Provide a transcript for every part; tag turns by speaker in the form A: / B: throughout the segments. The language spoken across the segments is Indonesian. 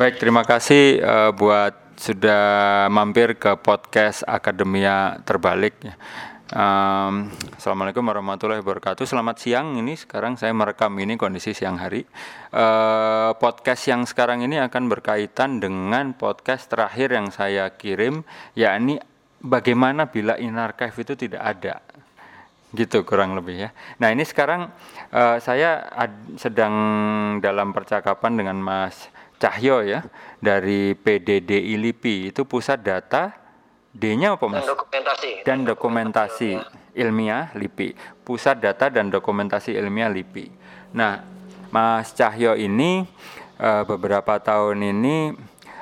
A: Baik, terima kasih uh, buat sudah mampir ke podcast Akademia Terbalik. Um, Assalamualaikum warahmatullahi wabarakatuh. Selamat siang. Ini sekarang saya merekam ini kondisi siang hari. Uh, podcast yang sekarang ini akan berkaitan dengan podcast terakhir yang saya kirim, yakni bagaimana bila inarchive itu tidak ada gitu kurang lebih ya. Nah ini sekarang uh, saya sedang dalam percakapan dengan Mas Cahyo ya dari PDD ILIPI itu pusat data D-nya apa mas?
B: Dan dokumentasi.
A: Dan dokumentasi ilmiah LIPI. Pusat data dan dokumentasi ilmiah LIPI. Nah, Mas Cahyo ini uh, beberapa tahun ini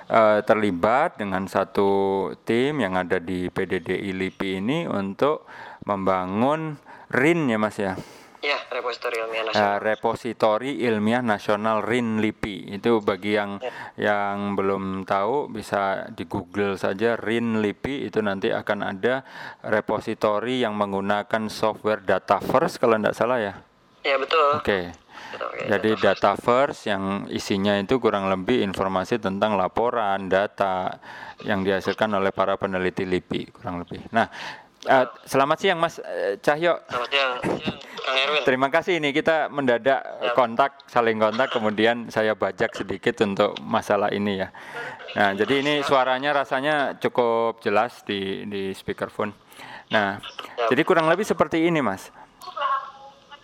A: uh, terlibat dengan satu tim yang ada di PDD LIPI ini untuk membangun RIN ya Mas ya.
B: Ya, repositori ilmiah nasional. Uh,
A: repositori ilmiah nasional RIN LIPI. Itu bagi yang ya. yang belum tahu bisa di Google saja RIN LIPI itu nanti akan ada repositori yang menggunakan software Dataverse kalau tidak salah ya.
B: Ya, betul.
A: Oke. Okay. Jadi Dataverse yang isinya itu kurang lebih informasi tentang laporan, data yang dihasilkan oleh para peneliti LIPI kurang lebih. Nah, Uh, selamat siang Mas uh, Cahyo.
B: Selamat siang, Kang Erwin.
A: Terima kasih ini kita mendadak ya. kontak, saling kontak, kemudian saya bajak sedikit untuk masalah ini ya. Nah, jadi ini suaranya rasanya cukup jelas di di speakerphone. Nah, ya. jadi kurang lebih seperti ini Mas.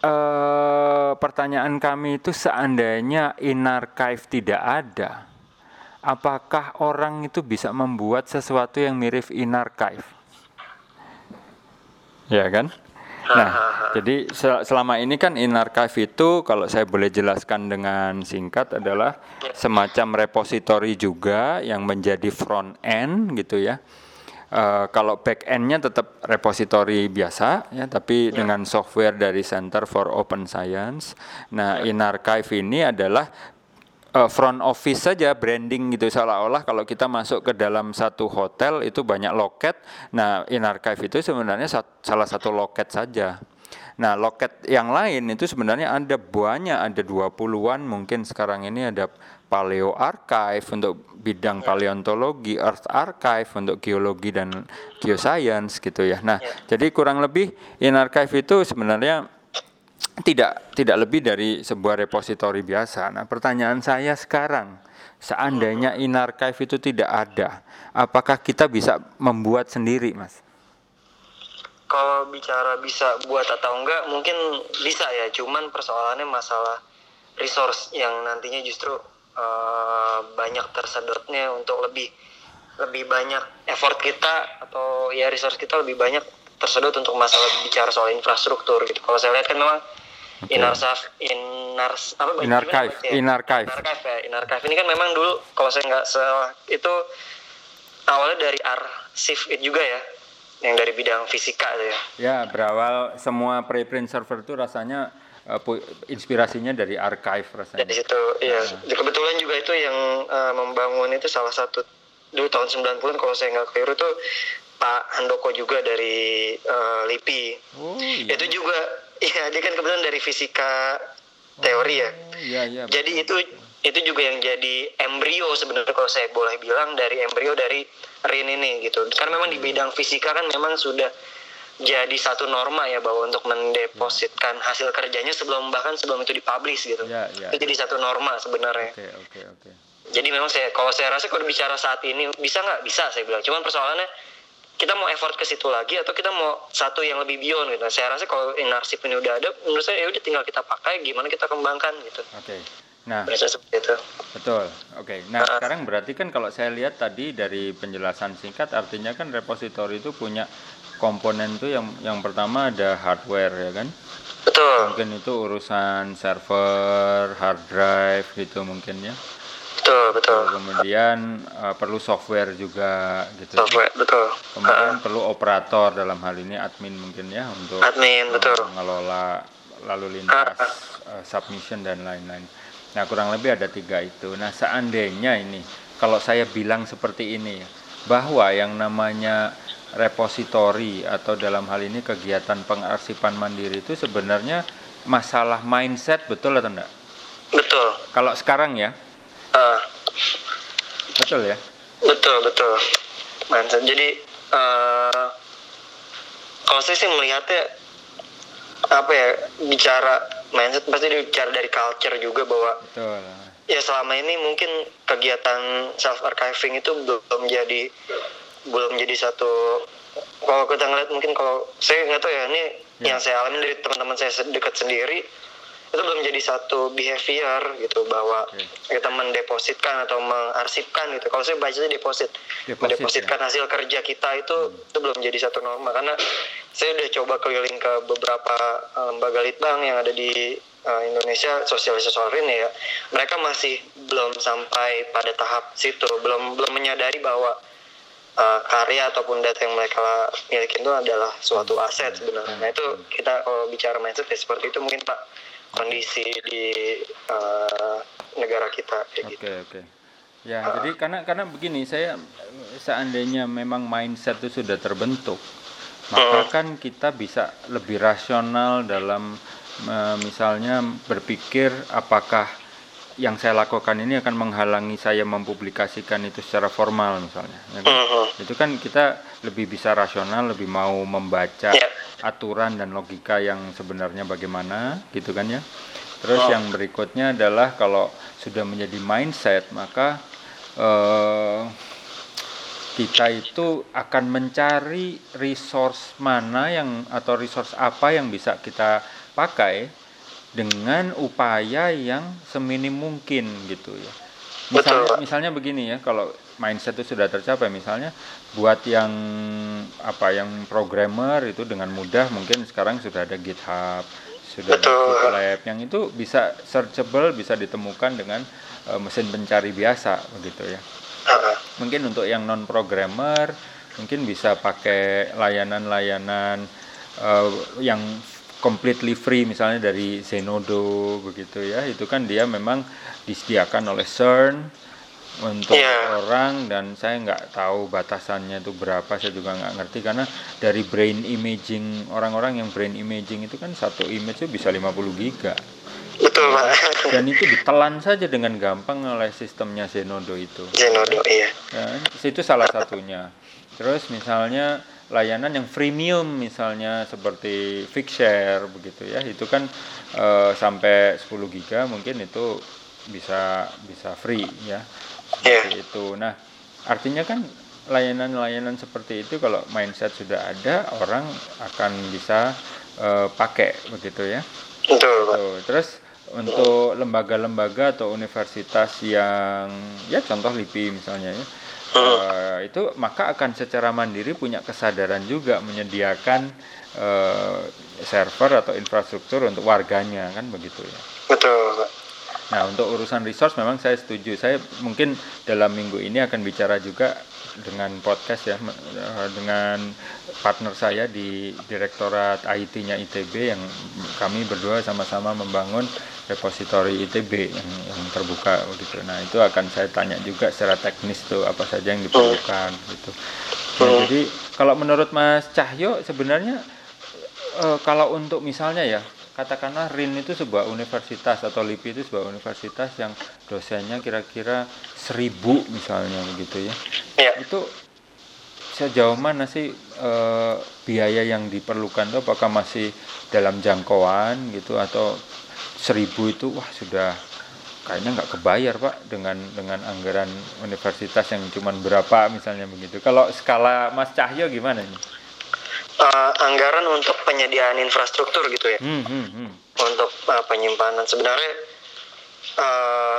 A: Uh, pertanyaan kami itu seandainya in archive tidak ada, apakah orang itu bisa membuat sesuatu yang mirip in archive? Ya kan? Nah, jadi selama ini kan in archive itu kalau saya boleh jelaskan dengan singkat adalah semacam repository juga yang menjadi front end gitu ya. Uh, kalau back endnya tetap repository biasa ya, tapi ya. dengan software dari Center for Open Science. Nah, in archive ini adalah uh, front office saja branding gitu seolah-olah kalau kita masuk ke dalam satu hotel itu banyak loket. Nah, in archive itu sebenarnya salah satu loket saja. Nah, loket yang lain itu sebenarnya ada banyak, ada 20-an mungkin sekarang ini ada Paleo Archive untuk bidang ya. paleontologi, Earth Archive untuk geologi dan geoscience gitu ya. Nah, ya. jadi kurang lebih in archive itu sebenarnya tidak tidak lebih dari sebuah repositori biasa. Nah, pertanyaan saya sekarang, seandainya in archive itu tidak ada, apakah kita bisa membuat sendiri, Mas?
B: Kalau bicara bisa buat atau enggak, mungkin bisa ya. Cuman persoalannya masalah resource yang nantinya justru uh, banyak tersedotnya untuk lebih lebih banyak effort kita atau ya resource kita lebih banyak tersedot untuk masalah bicara soal infrastruktur gitu. Kalau saya lihat kan memang Okay. Inarsaf, Inars apa
A: Inarchive,
B: ya?
A: Inarchive.
B: Inarchive ya, Inarchive ini kan memang dulu kalau saya nggak salah itu awalnya dari arsip juga ya, yang dari bidang fisika itu ya.
A: Ya, berawal semua preprint server itu rasanya uh, inspirasinya dari archive rasanya.
B: Dari situ, iya. Nah. Kebetulan juga itu yang uh, membangun itu salah satu dulu tahun 90-an kalau saya nggak keliru itu Pak Handoko juga dari uh, LIPI. Oh, iya. Itu juga Iya, dia kan kebetulan dari fisika teori ya.
A: Oh, iya, iya.
B: Jadi itu itu juga yang jadi embrio sebenarnya kalau saya boleh bilang dari embrio dari RIN ini gitu. Karena memang di bidang fisika kan memang sudah jadi satu norma ya bahwa untuk mendepositkan hasil kerjanya sebelum bahkan sebelum itu dipublish gitu. Ya, ya, itu jadi satu norma sebenarnya.
A: Oke, oke, oke.
B: Jadi memang saya kalau saya rasa kalau bicara saat ini bisa nggak bisa saya bilang. Cuman persoalannya kita mau effort ke situ lagi atau kita mau satu yang lebih beyond gitu. Saya rasa kalau inarsip ini udah ada, menurut saya ya udah tinggal kita pakai, gimana kita kembangkan gitu.
A: Oke. Okay. Nah,
B: seperti itu.
A: Betul. Oke. Okay. Nah, uh, sekarang berarti kan kalau saya lihat tadi dari penjelasan singkat, artinya kan repositori itu punya komponen tuh yang yang pertama ada hardware ya kan?
B: Betul.
A: Mungkin itu urusan server, hard drive gitu mungkin ya
B: betul
A: kemudian uh, perlu software juga gitu
B: software betul
A: kemudian uh. perlu operator dalam hal ini admin mungkin ya untuk
B: admin betul
A: mengelola lalu lintas uh. Uh, submission dan lain-lain nah kurang lebih ada tiga itu nah seandainya ini kalau saya bilang seperti ini bahwa yang namanya repositori atau dalam hal ini kegiatan pengarsipan mandiri itu sebenarnya masalah mindset betul atau enggak?
B: Betul.
A: Kalau sekarang ya, betul ya?
B: Betul betul. Mindset jadi uh, kalau saya sih melihatnya apa ya bicara mindset pasti bicara dari culture juga bahwa
A: betul.
B: ya selama ini mungkin kegiatan self archiving itu belum jadi belum jadi satu kalau kita ngeliat mungkin kalau saya nggak tahu ya ini ya. yang saya alami dari teman-teman saya dekat sendiri itu belum jadi satu behavior gitu bahwa okay. kita mendepositkan atau mengarsipkan gitu kalau saya baca deposit, deposit mendepositkan ya? hasil kerja kita itu hmm. itu belum jadi satu norma karena saya udah coba keliling ke beberapa uh, lembaga litbang yang ada di uh, Indonesia sosialisasi soal ini ya mereka masih belum sampai pada tahap situ belum belum menyadari bahwa uh, karya ataupun data yang mereka miliki itu adalah suatu hmm. aset sebenarnya. Nah itu kita kalau bicara mindset ya seperti itu mungkin Pak kondisi di uh, negara kita
A: kayak okay, gitu. Oke oke. Ya uh, jadi karena karena begini saya seandainya memang mindset itu sudah terbentuk maka uh, kan kita bisa lebih rasional dalam uh, misalnya berpikir apakah yang saya lakukan ini akan menghalangi saya mempublikasikan itu secara formal misalnya. Ya kan? uh. Itu kan kita lebih bisa rasional, lebih mau membaca yeah. aturan dan logika yang sebenarnya bagaimana, gitu kan ya. Terus oh. yang berikutnya adalah kalau sudah menjadi mindset maka uh, kita itu akan mencari resource mana yang atau resource apa yang bisa kita pakai dengan upaya yang seminim mungkin gitu ya. Misalnya, misalnya begini ya, kalau mindset itu sudah tercapai, misalnya buat yang apa yang programmer itu dengan mudah mungkin sekarang sudah ada GitHub, sudah ada GitLab yang itu bisa searchable, bisa ditemukan dengan uh, mesin pencari biasa begitu ya. Mungkin untuk yang non programmer mungkin bisa pakai layanan-layanan uh, yang completely free misalnya dari Zenodo begitu ya. Itu kan dia memang disediakan oleh CERN untuk yeah. orang dan saya nggak tahu batasannya itu berapa saya juga nggak ngerti. Karena dari brain imaging orang-orang yang brain imaging itu kan satu image itu bisa 50 giga.
B: Betul pak.
A: Dan itu ditelan saja dengan gampang oleh sistemnya Zenodo itu.
B: Zenodo iya.
A: Dan itu salah satunya. Terus misalnya layanan yang freemium misalnya seperti Fixshare begitu ya. Itu kan e, sampai 10 giga mungkin itu bisa bisa free ya seperti yeah. itu nah artinya kan layanan-layanan seperti itu kalau mindset sudah ada orang akan bisa e, pakai begitu ya
B: Betul.
A: terus untuk lembaga-lembaga atau universitas yang ya contoh LIPI misalnya ya uh, itu maka akan secara mandiri punya kesadaran juga menyediakan uh, server atau infrastruktur untuk warganya kan begitu ya.
B: Betul.
A: Nah untuk urusan resource memang saya setuju. Saya mungkin dalam minggu ini akan bicara juga dengan podcast ya eh, dengan partner saya di Direktorat IT-nya ITB yang kami berdua sama-sama membangun repositori ITB yang, yang terbuka gitu. Nah itu akan saya tanya juga secara teknis tuh apa saja yang diperlukan gitu. Nah, jadi kalau menurut Mas Cahyo sebenarnya e, kalau untuk misalnya ya katakanlah RIN itu sebuah universitas atau LIPI itu sebuah universitas yang dosennya kira-kira seribu misalnya begitu ya.
B: ya.
A: Itu sejauh mana sih e, biaya yang diperlukan itu apakah masih dalam jangkauan gitu atau seribu itu wah sudah kayaknya nggak kebayar pak dengan dengan anggaran universitas yang cuma berapa misalnya begitu kalau skala Mas Cahyo gimana nih
B: uh, anggaran untuk penyediaan infrastruktur gitu ya.
A: Hmm, hmm, hmm.
B: untuk uh, penyimpanan. Sebenarnya uh,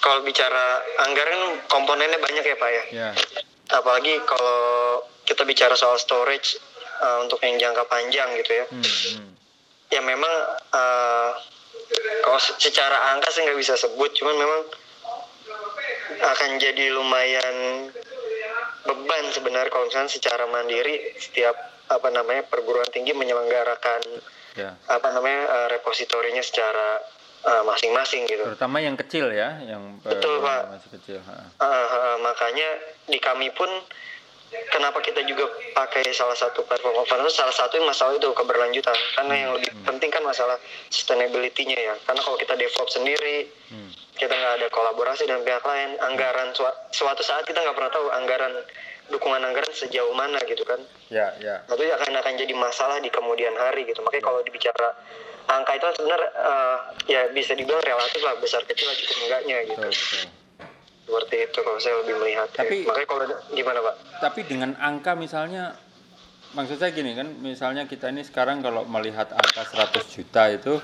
B: kalau bicara anggaran komponennya banyak ya pak ya.
A: Yeah.
B: apalagi kalau kita bicara soal storage uh, untuk yang jangka panjang gitu ya. Hmm, hmm. Ya memang uh, kalau secara angka sih nggak bisa sebut. Cuman memang akan jadi lumayan beban sebenarnya kalau misalnya secara mandiri setiap apa namanya perguruan tinggi menyelenggarakan ya. apa namanya uh, repositorinya secara eh, masing-masing uh, gitu.
A: Terutama yang kecil ya, yang
B: betul pak. Masih kecil. Uh, uh, makanya di kami pun kenapa kita juga pakai salah satu platform open source salah satu masalah itu keberlanjutan karena yang lebih hmm. penting kan masalah sustainability-nya ya karena kalau kita develop sendiri hmm. Kita nggak ada kolaborasi dengan pihak lain. Anggaran suatu saat kita nggak pernah tahu anggaran dukungan anggaran sejauh mana gitu kan.
A: Ya ya.
B: Tapi akan akan jadi masalah di kemudian hari gitu. Makanya kalau dibicara angka itu sebenarnya uh, ya bisa dibilang relatif lah besar kecil cukup enggaknya gitu. Betul, betul. seperti itu kalau saya lebih melihat
A: tapi
B: makanya kalau gimana pak?
A: Tapi dengan angka misalnya maksud saya gini kan misalnya kita ini sekarang kalau melihat angka 100 juta itu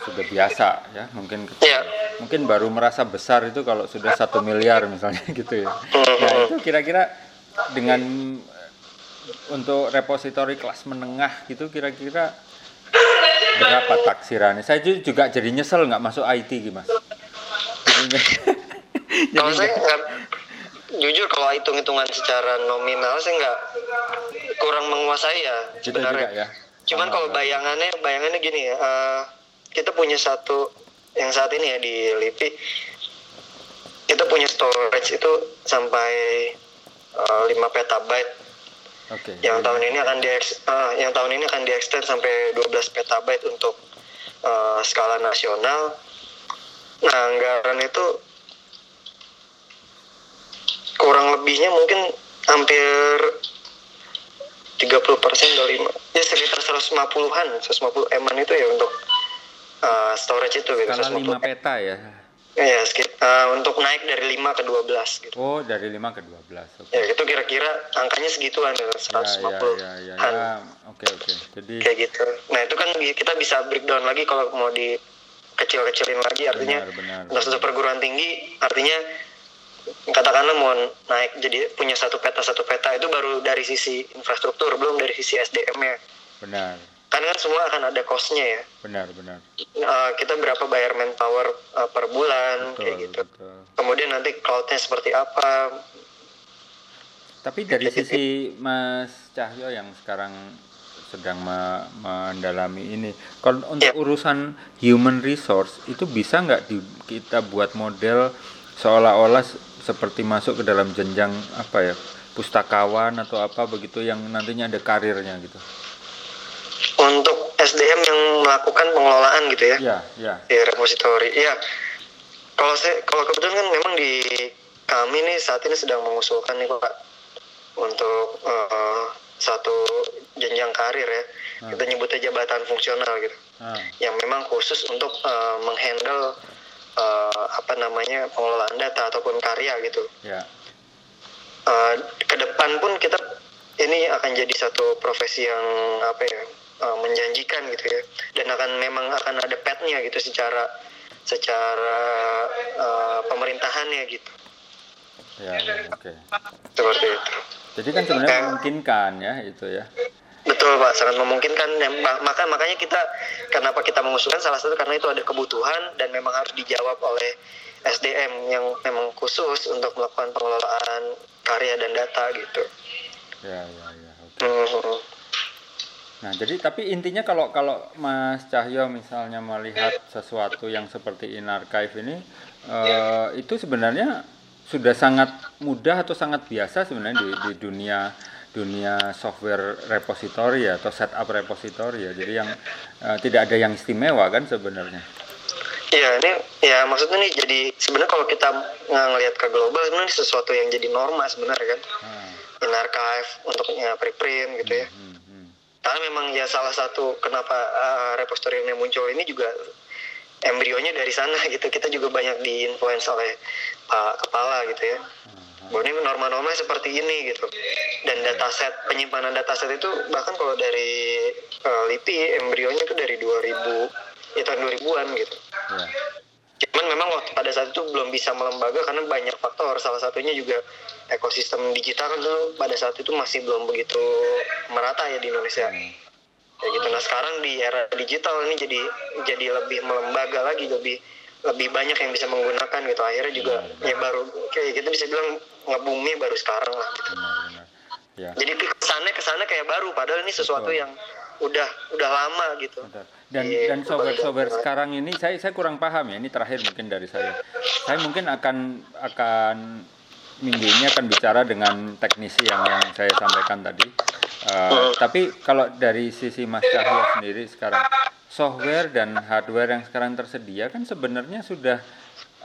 A: sudah biasa ya. Mungkin
B: ya.
A: mungkin baru merasa besar itu kalau sudah satu miliar misalnya gitu ya. Nah itu kira-kira dengan untuk repositori kelas menengah gitu kira-kira berapa taksirannya? Saya juga jadi nyesel nggak masuk IT gimana
B: kalau saya nggak jujur kalau hitung-hitungan secara nominal saya nggak kurang menguasai ya gitu sebenarnya. ya. Cuman kalau bayangannya bayangannya gini ya, uh, kita punya satu yang saat ini ya di LIPI kita punya storage itu sampai uh, 5 petabyte.
A: Okay.
B: Yang tahun ini akan di uh, yang tahun ini akan diextend sampai 12 petabyte untuk uh, skala nasional. Nah, anggaran itu kurang lebihnya mungkin hampir 30 persen dari ya sekitar 150-an 150 eman itu ya untuk uh, storage itu gitu
A: Skala 5 peta ya
B: Ya, sekit, uh, untuk naik dari 5 ke 12 gitu.
A: Oh, dari 5 ke 12.
B: Okay. Ya, itu kira-kira angkanya segituan ya, 150. Ya, ya, ya, ya,
A: ya. Oke, oke. Jadi
B: kayak gitu. Nah, itu kan kita bisa breakdown lagi kalau mau di kecil-kecilin lagi artinya benar, benar, untuk perguruan tinggi artinya katakanlah mau naik jadi punya satu peta satu peta itu baru dari sisi infrastruktur belum dari sisi SDM-nya.
A: Benar.
B: Kan kan semua akan ada cost-nya ya.
A: Benar benar.
B: Uh, kita berapa bayar manpower uh, per bulan betul, kayak gitu. Betul. Kemudian nanti cloud-nya seperti apa.
A: Tapi dari sisi Mas Cahyo yang sekarang sedang me mendalami ini, kalau untuk ya. urusan human resource itu bisa nggak kita buat model seolah-olah seperti masuk ke dalam jenjang apa ya pustakawan atau apa begitu yang nantinya ada karirnya gitu
B: untuk SDM yang melakukan pengelolaan gitu ya
A: ya ya
B: di repositori ya kalau saya kalau kebetulan kan memang di kami nih saat ini sedang mengusulkan nih pak untuk uh, satu jenjang karir ya hmm. kita nyebutnya jabatan fungsional gitu hmm. yang memang khusus untuk uh, menghandle uh, apa namanya pengelolaan data ataupun karya gitu.
A: Ya.
B: Uh, ke depan pun kita ini akan jadi satu profesi yang apa ya uh, menjanjikan gitu ya dan akan memang akan ada petnya gitu secara secara uh, pemerintahannya gitu.
A: Ya, ya oke. Okay.
B: Seperti itu.
A: Jadi kan sebenarnya memungkinkan ya itu ya.
B: Betul Pak, sangat memungkinkan. Maka makanya kita kenapa kita mengusulkan salah satu karena itu ada kebutuhan dan memang harus dijawab oleh SDM yang memang khusus untuk melakukan pengelolaan karya dan data gitu.
A: Ya ya ya. Okay. Mm-hmm. Nah jadi tapi intinya kalau kalau Mas Cahyo misalnya melihat sesuatu yang seperti in archive ini uh, itu sebenarnya sudah sangat mudah atau sangat biasa sebenarnya di, di dunia dunia software repository ya, atau setup repository ya. Jadi yang uh, tidak ada yang istimewa kan sebenarnya.
B: Iya, ini ya maksudnya nih jadi sebenarnya kalau kita ngelihat ke global sebenarnya sesuatu yang jadi norma sebenarnya kan. Hmm. In archive untuknya preprint gitu ya. Hmm, hmm. Karena memang ya salah satu kenapa uh, repository ini muncul ini juga embrionya dari sana gitu. Kita juga banyak diinfluence oleh Pak Kepala gitu ya. Hmm bahwa ini norma-norma seperti ini gitu dan dataset penyimpanan dataset itu bahkan kalau dari uh, LIPI embrionya itu dari 2000 ya tahun 2000-an gitu ya. Cuman memang waktu pada saat itu belum bisa melembaga karena banyak faktor. Salah satunya juga ekosistem digital kan tuh pada saat itu masih belum begitu merata ya di Indonesia. Ya gitu. Nah sekarang di era digital ini jadi jadi lebih melembaga lagi lebih lebih banyak yang bisa menggunakan gitu. Akhirnya juga ya, ya baru kayak kita bisa bilang ngebumi baru sekarang lah gitu. Ya. Jadi kesannya kesannya kayak baru. Padahal ini sesuatu Betul. yang udah udah lama gitu.
A: Dan yeah, dan software-software sekarang ini saya saya kurang paham ya. Ini terakhir mungkin dari saya. Saya mungkin akan akan minggu ini akan bicara dengan teknisi yang yang saya sampaikan tadi. Uh, hmm. Tapi kalau dari sisi Mas Cahyo sendiri sekarang software dan hardware yang sekarang tersedia kan sebenarnya sudah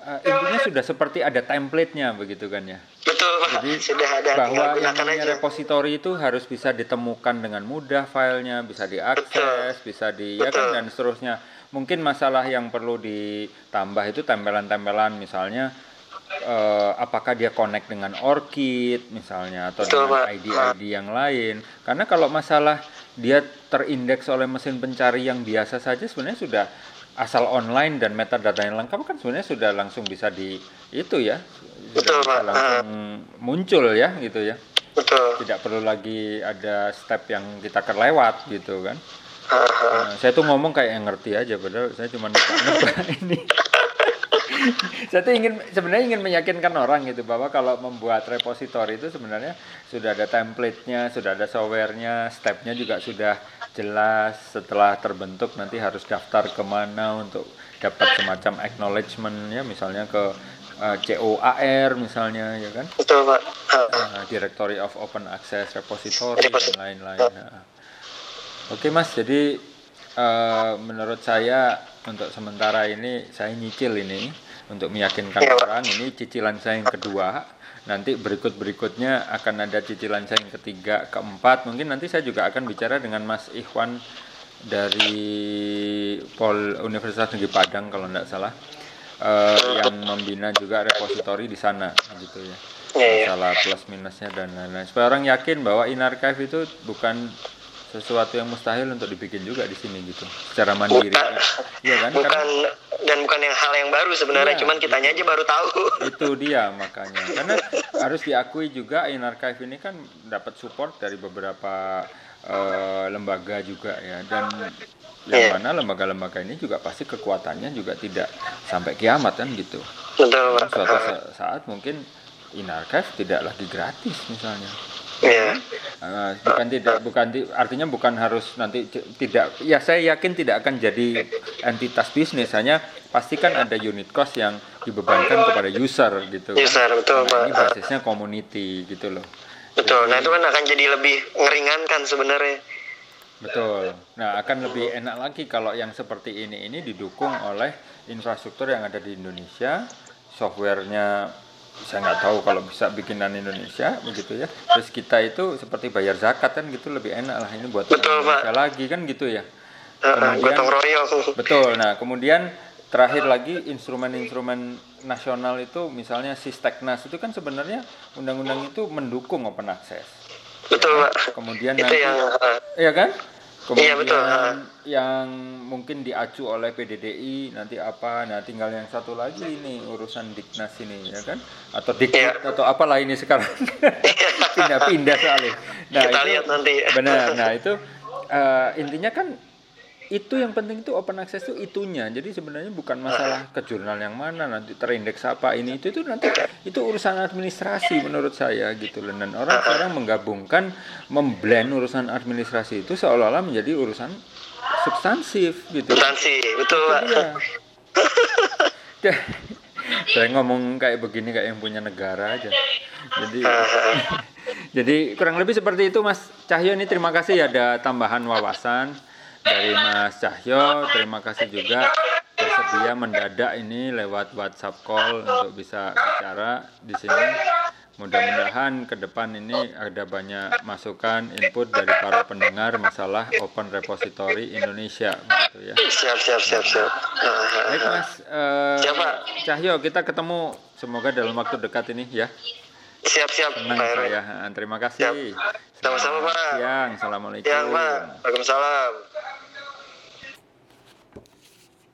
A: uh, intinya sudah seperti ada template-nya begitu kan ya.
B: Betul Pak.
A: Jadi
B: sudah ada
A: bahwa yang namanya
B: aja.
A: repositori itu harus bisa ditemukan dengan mudah filenya, bisa diakses, bisa di ya kan dan seterusnya. Mungkin masalah yang perlu ditambah itu tempelan-tempelan misalnya eh, apakah dia connect dengan ORCID misalnya atau
B: Betul,
A: dengan. ID-ID yang lain. Karena kalau masalah dia terindeks oleh mesin pencari yang biasa saja sebenarnya sudah asal online dan metadata yang lengkap kan sebenarnya sudah langsung bisa di itu ya sudah
B: Betul, Pak.
A: langsung muncul ya gitu ya
B: Betul.
A: tidak perlu lagi ada step yang kita kelewat gitu kan
B: ah.
A: Nah, saya tuh ngomong kayak yang ngerti aja padahal saya cuma nebak-nebak ini saya tuh ingin sebenarnya ingin meyakinkan orang gitu bahwa kalau membuat repositori itu sebenarnya sudah ada template-nya, sudah ada software-nya, step-nya juga sudah jelas. Setelah terbentuk nanti harus daftar ke mana untuk dapat semacam acknowledgement ya, misalnya ke eh, COAR misalnya ya kan,
B: Betul Pak.
A: Nah, Directory of Open Access Repository dan lain-lain. Nah. Oke mas, jadi eh, menurut saya untuk sementara ini saya nyicil ini untuk meyakinkan
B: Pak.
A: orang ini cicilan saya yang kedua. Nanti berikut berikutnya akan ada cicilan saya yang ketiga, keempat. Mungkin nanti saya juga akan bicara dengan Mas Ikhwan dari Pol Universitas Negeri Padang kalau tidak salah, eh, yang membina juga repositori di sana, gitu ya
B: Iya, iya.
A: masalah plus minusnya dan lain-lain. Supaya orang yakin bahwa in archive itu bukan sesuatu yang mustahil untuk dibikin juga di sini gitu, secara mandiri.
B: Bukan.
A: Iya kan?
B: Bukan
A: Karena
B: dan bukan yang hal yang baru sebenarnya,
A: Iya,
B: cuman kitanya aja baru tahu.
A: itu dia makanya. Karena harus diakui juga in archive ini kan dapat support dari beberapa eh, lembaga juga ya dan yang
B: Iya.
A: mana lembaga-lembaga ini juga pasti kekuatannya juga tidak sampai kiamat kan gitu.
B: Betul.
A: Suatu sa- saat mungkin in archive tidak lagi gratis misalnya.
B: Iya.
A: Uh, bukan tidak bukan ti- artinya bukan harus nanti tidak ya saya yakin tidak akan jadi entitas bisnis hanya pastikan ada unit cost yang dibebankan kepada user gitu kan.
B: User, betul,
A: Nah, ini
B: Pak.
A: basisnya community gitu loh
B: Betul. Nah, itu kan akan jadi lebih ngeringankan sebenarnya.
A: betul nah akan lebih enak lagi kalau yang seperti ini ini didukung oleh infrastruktur yang ada di Indonesia softwarenya saya nggak tahu kalau bisa bikinan Indonesia begitu ya terus kita itu seperti bayar zakat kan gitu lebih enak lah ini buat
B: Betul, Pak.
A: Lagi kan gitu ya Kemudian-
B: gotong royong.
A: Betul. Nah, kemudian terakhir lagi instrumen-instrumen nasional itu misalnya Sisteknas itu kan sebenarnya undang-undang itu mendukung open access.
B: Betul
A: Ya,
B: Pak.
A: Kemudian
B: Itu
A: nanti
B: yang ah,
A: Iya kan? Kemudian
B: Iya, betul. Ah.
A: yang mungkin diacu oleh PDDI nanti apa? Nah, tinggal yang satu lagi ini urusan Diknas ini ya kan? Atau Diknat
B: Iya.
A: atau apalah ini sekarang. Pindah-pindah soalnya. Nah,
B: Kita
A: itu
B: lihat nanti.
A: benar. Nah, itu eh, intinya kan itu yang penting itu open access itu itunya. Jadi sebenarnya bukan masalah ke jurnal yang mana nanti terindeks apa ini itu itu nanti itu urusan administrasi menurut saya gitu loh. Dan orang sekarang menggabungkan memblend urusan administrasi itu seolah-olah menjadi urusan substansif gitu.
B: substansi. Betul.
A: Dah. saya ngomong kayak begini kayak yang punya negara aja. Jadi jadi kurang lebih seperti itu Mas Cahyo ini terima kasih ada tambahan wawasan dari Mas Cahyo. Terima kasih juga bersedia mendadak ini lewat WhatsApp call untuk bisa bicara di sini. Mudah-mudahan ke depan ini ada banyak masukan input dari para pendengar masalah Open Repository Indonesia begitu ya.
B: Siap, siap, siap, siap.
A: Baik Mas
B: Siap, Pak.
A: Cahyo kita ketemu semoga dalam waktu dekat ini ya.
B: Siap, siap.
A: Senang
B: Pak
A: saya. Terima kasih.
B: Sama-sama, Pak.
A: Siang. Assalamualaikum.
B: Siang, Pak. Waalaikumsalam.